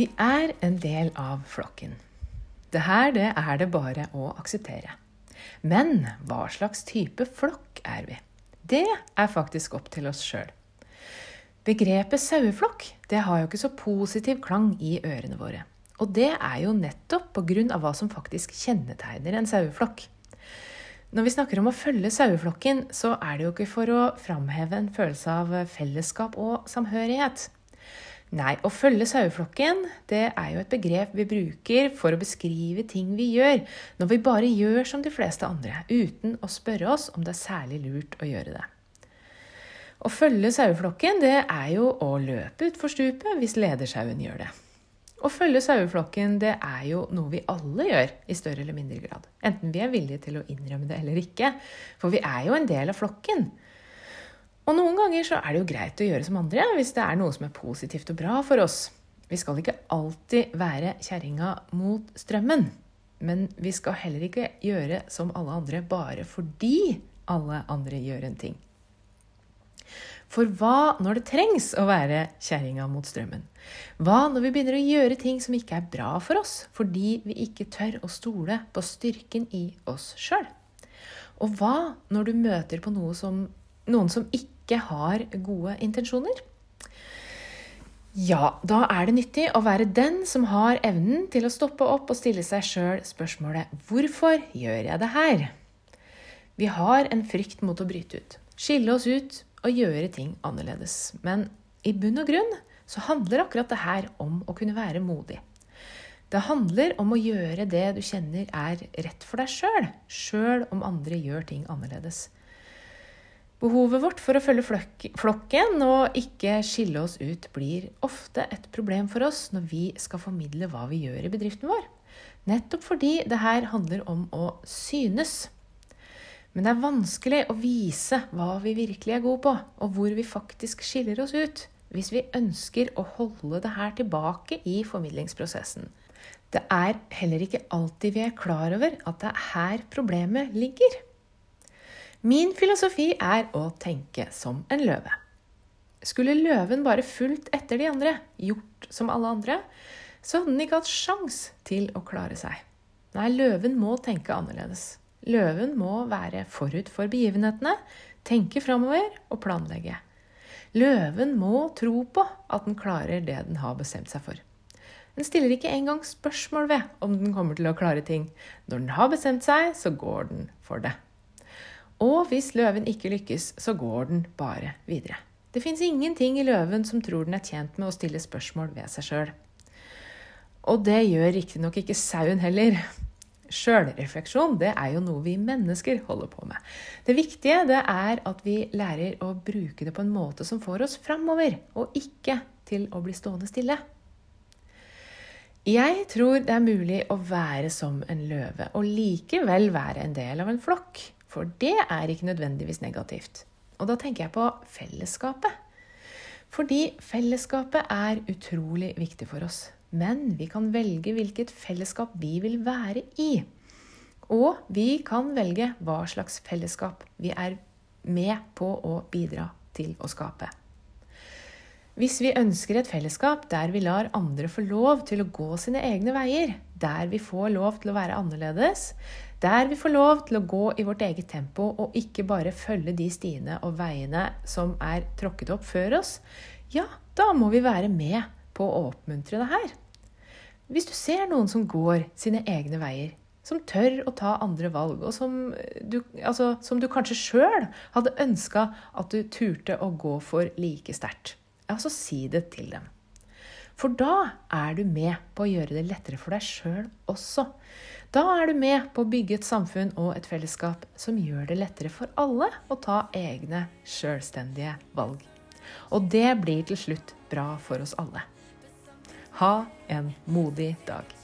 Vi er en del av flokken. Det her det er det bare å akseptere. Men hva slags type flokk er vi? Det er faktisk opp til oss sjøl. Begrepet saueflokk har jo ikke så positiv klang i ørene våre. Og det er jo nettopp pga. hva som faktisk kjennetegner en saueflokk. Når vi snakker om å følge saueflokken, så er det jo ikke for å framheve en følelse av fellesskap og samhørighet. Nei, å følge saueflokken det er jo et begrep vi bruker for å beskrive ting vi gjør, når vi bare gjør som de fleste andre, uten å spørre oss om det er særlig lurt å gjøre det. Å følge saueflokken det er jo å løpe utfor stupet hvis ledersauen gjør det. Å følge saueflokken det er jo noe vi alle gjør i større eller mindre grad. Enten vi er villige til å innrømme det eller ikke. For vi er jo en del av flokken. Og noen ganger så er det jo greit å gjøre som andre hvis det er noe som er positivt og bra for oss. Vi skal ikke alltid være kjerringa mot strømmen. Men vi skal heller ikke gjøre som alle andre bare fordi alle andre gjør en ting. For hva når det trengs å være kjerringa mot strømmen? Hva når vi begynner å gjøre ting som ikke er bra for oss, fordi vi ikke tør å stole på styrken i oss sjøl? Og hva når du møter på noe som noen som ikke har gode intensjoner? Ja, da er det nyttig å være den som har evnen til å stoppe opp og stille seg sjøl spørsmålet 'Hvorfor gjør jeg det her?' Vi har en frykt mot å bryte ut, skille oss ut og gjøre ting annerledes. Men i bunn og grunn så handler akkurat det her om å kunne være modig. Det handler om å gjøre det du kjenner er rett for deg sjøl, sjøl om andre gjør ting annerledes. Behovet vårt for å følge flokken og ikke skille oss ut blir ofte et problem for oss når vi skal formidle hva vi gjør i bedriften vår. Nettopp fordi det her handler om å synes. Men det er vanskelig å vise hva vi virkelig er gode på, og hvor vi faktisk skiller oss ut, hvis vi ønsker å holde det her tilbake i formidlingsprosessen. Det er heller ikke alltid vi er klar over at det er her problemet ligger. Min filosofi er å tenke som en løve. Skulle løven bare fulgt etter de andre, gjort som alle andre, så hadde den ikke hatt sjans til å klare seg. Nei, løven må tenke annerledes. Løven må være forut for begivenhetene, tenke framover og planlegge. Løven må tro på at den klarer det den har bestemt seg for. Den stiller ikke engang spørsmål ved om den kommer til å klare ting. Når den har bestemt seg, så går den for det. Og hvis løven ikke lykkes, så går den bare videre. Det fins ingenting i løven som tror den er tjent med å stille spørsmål ved seg sjøl. Og det gjør riktignok ikke sauen heller. Sjølrefleksjon det er jo noe vi mennesker holder på med. Det viktige det er at vi lærer å bruke det på en måte som får oss framover, og ikke til å bli stående stille. Jeg tror det er mulig å være som en løve og likevel være en del av en flokk. For det er ikke nødvendigvis negativt. Og da tenker jeg på fellesskapet. Fordi fellesskapet er utrolig viktig for oss. Men vi kan velge hvilket fellesskap vi vil være i. Og vi kan velge hva slags fellesskap vi er med på å bidra til å skape. Hvis vi ønsker et fellesskap der vi lar andre få lov til å gå sine egne veier, der vi får lov til å være annerledes, der vi får lov til å gå i vårt eget tempo og ikke bare følge de stiene og veiene som er tråkket opp før oss, ja, da må vi være med på å oppmuntre det her. Hvis du ser noen som går sine egne veier, som tør å ta andre valg, og som du, altså, som du kanskje sjøl hadde ønska at du turte å gå for like sterkt ja, så si det til dem. For da er du med på å gjøre det lettere for deg sjøl også. Da er du med på å bygge et samfunn og et fellesskap som gjør det lettere for alle å ta egne sjølstendige valg. Og det blir til slutt bra for oss alle. Ha en modig dag.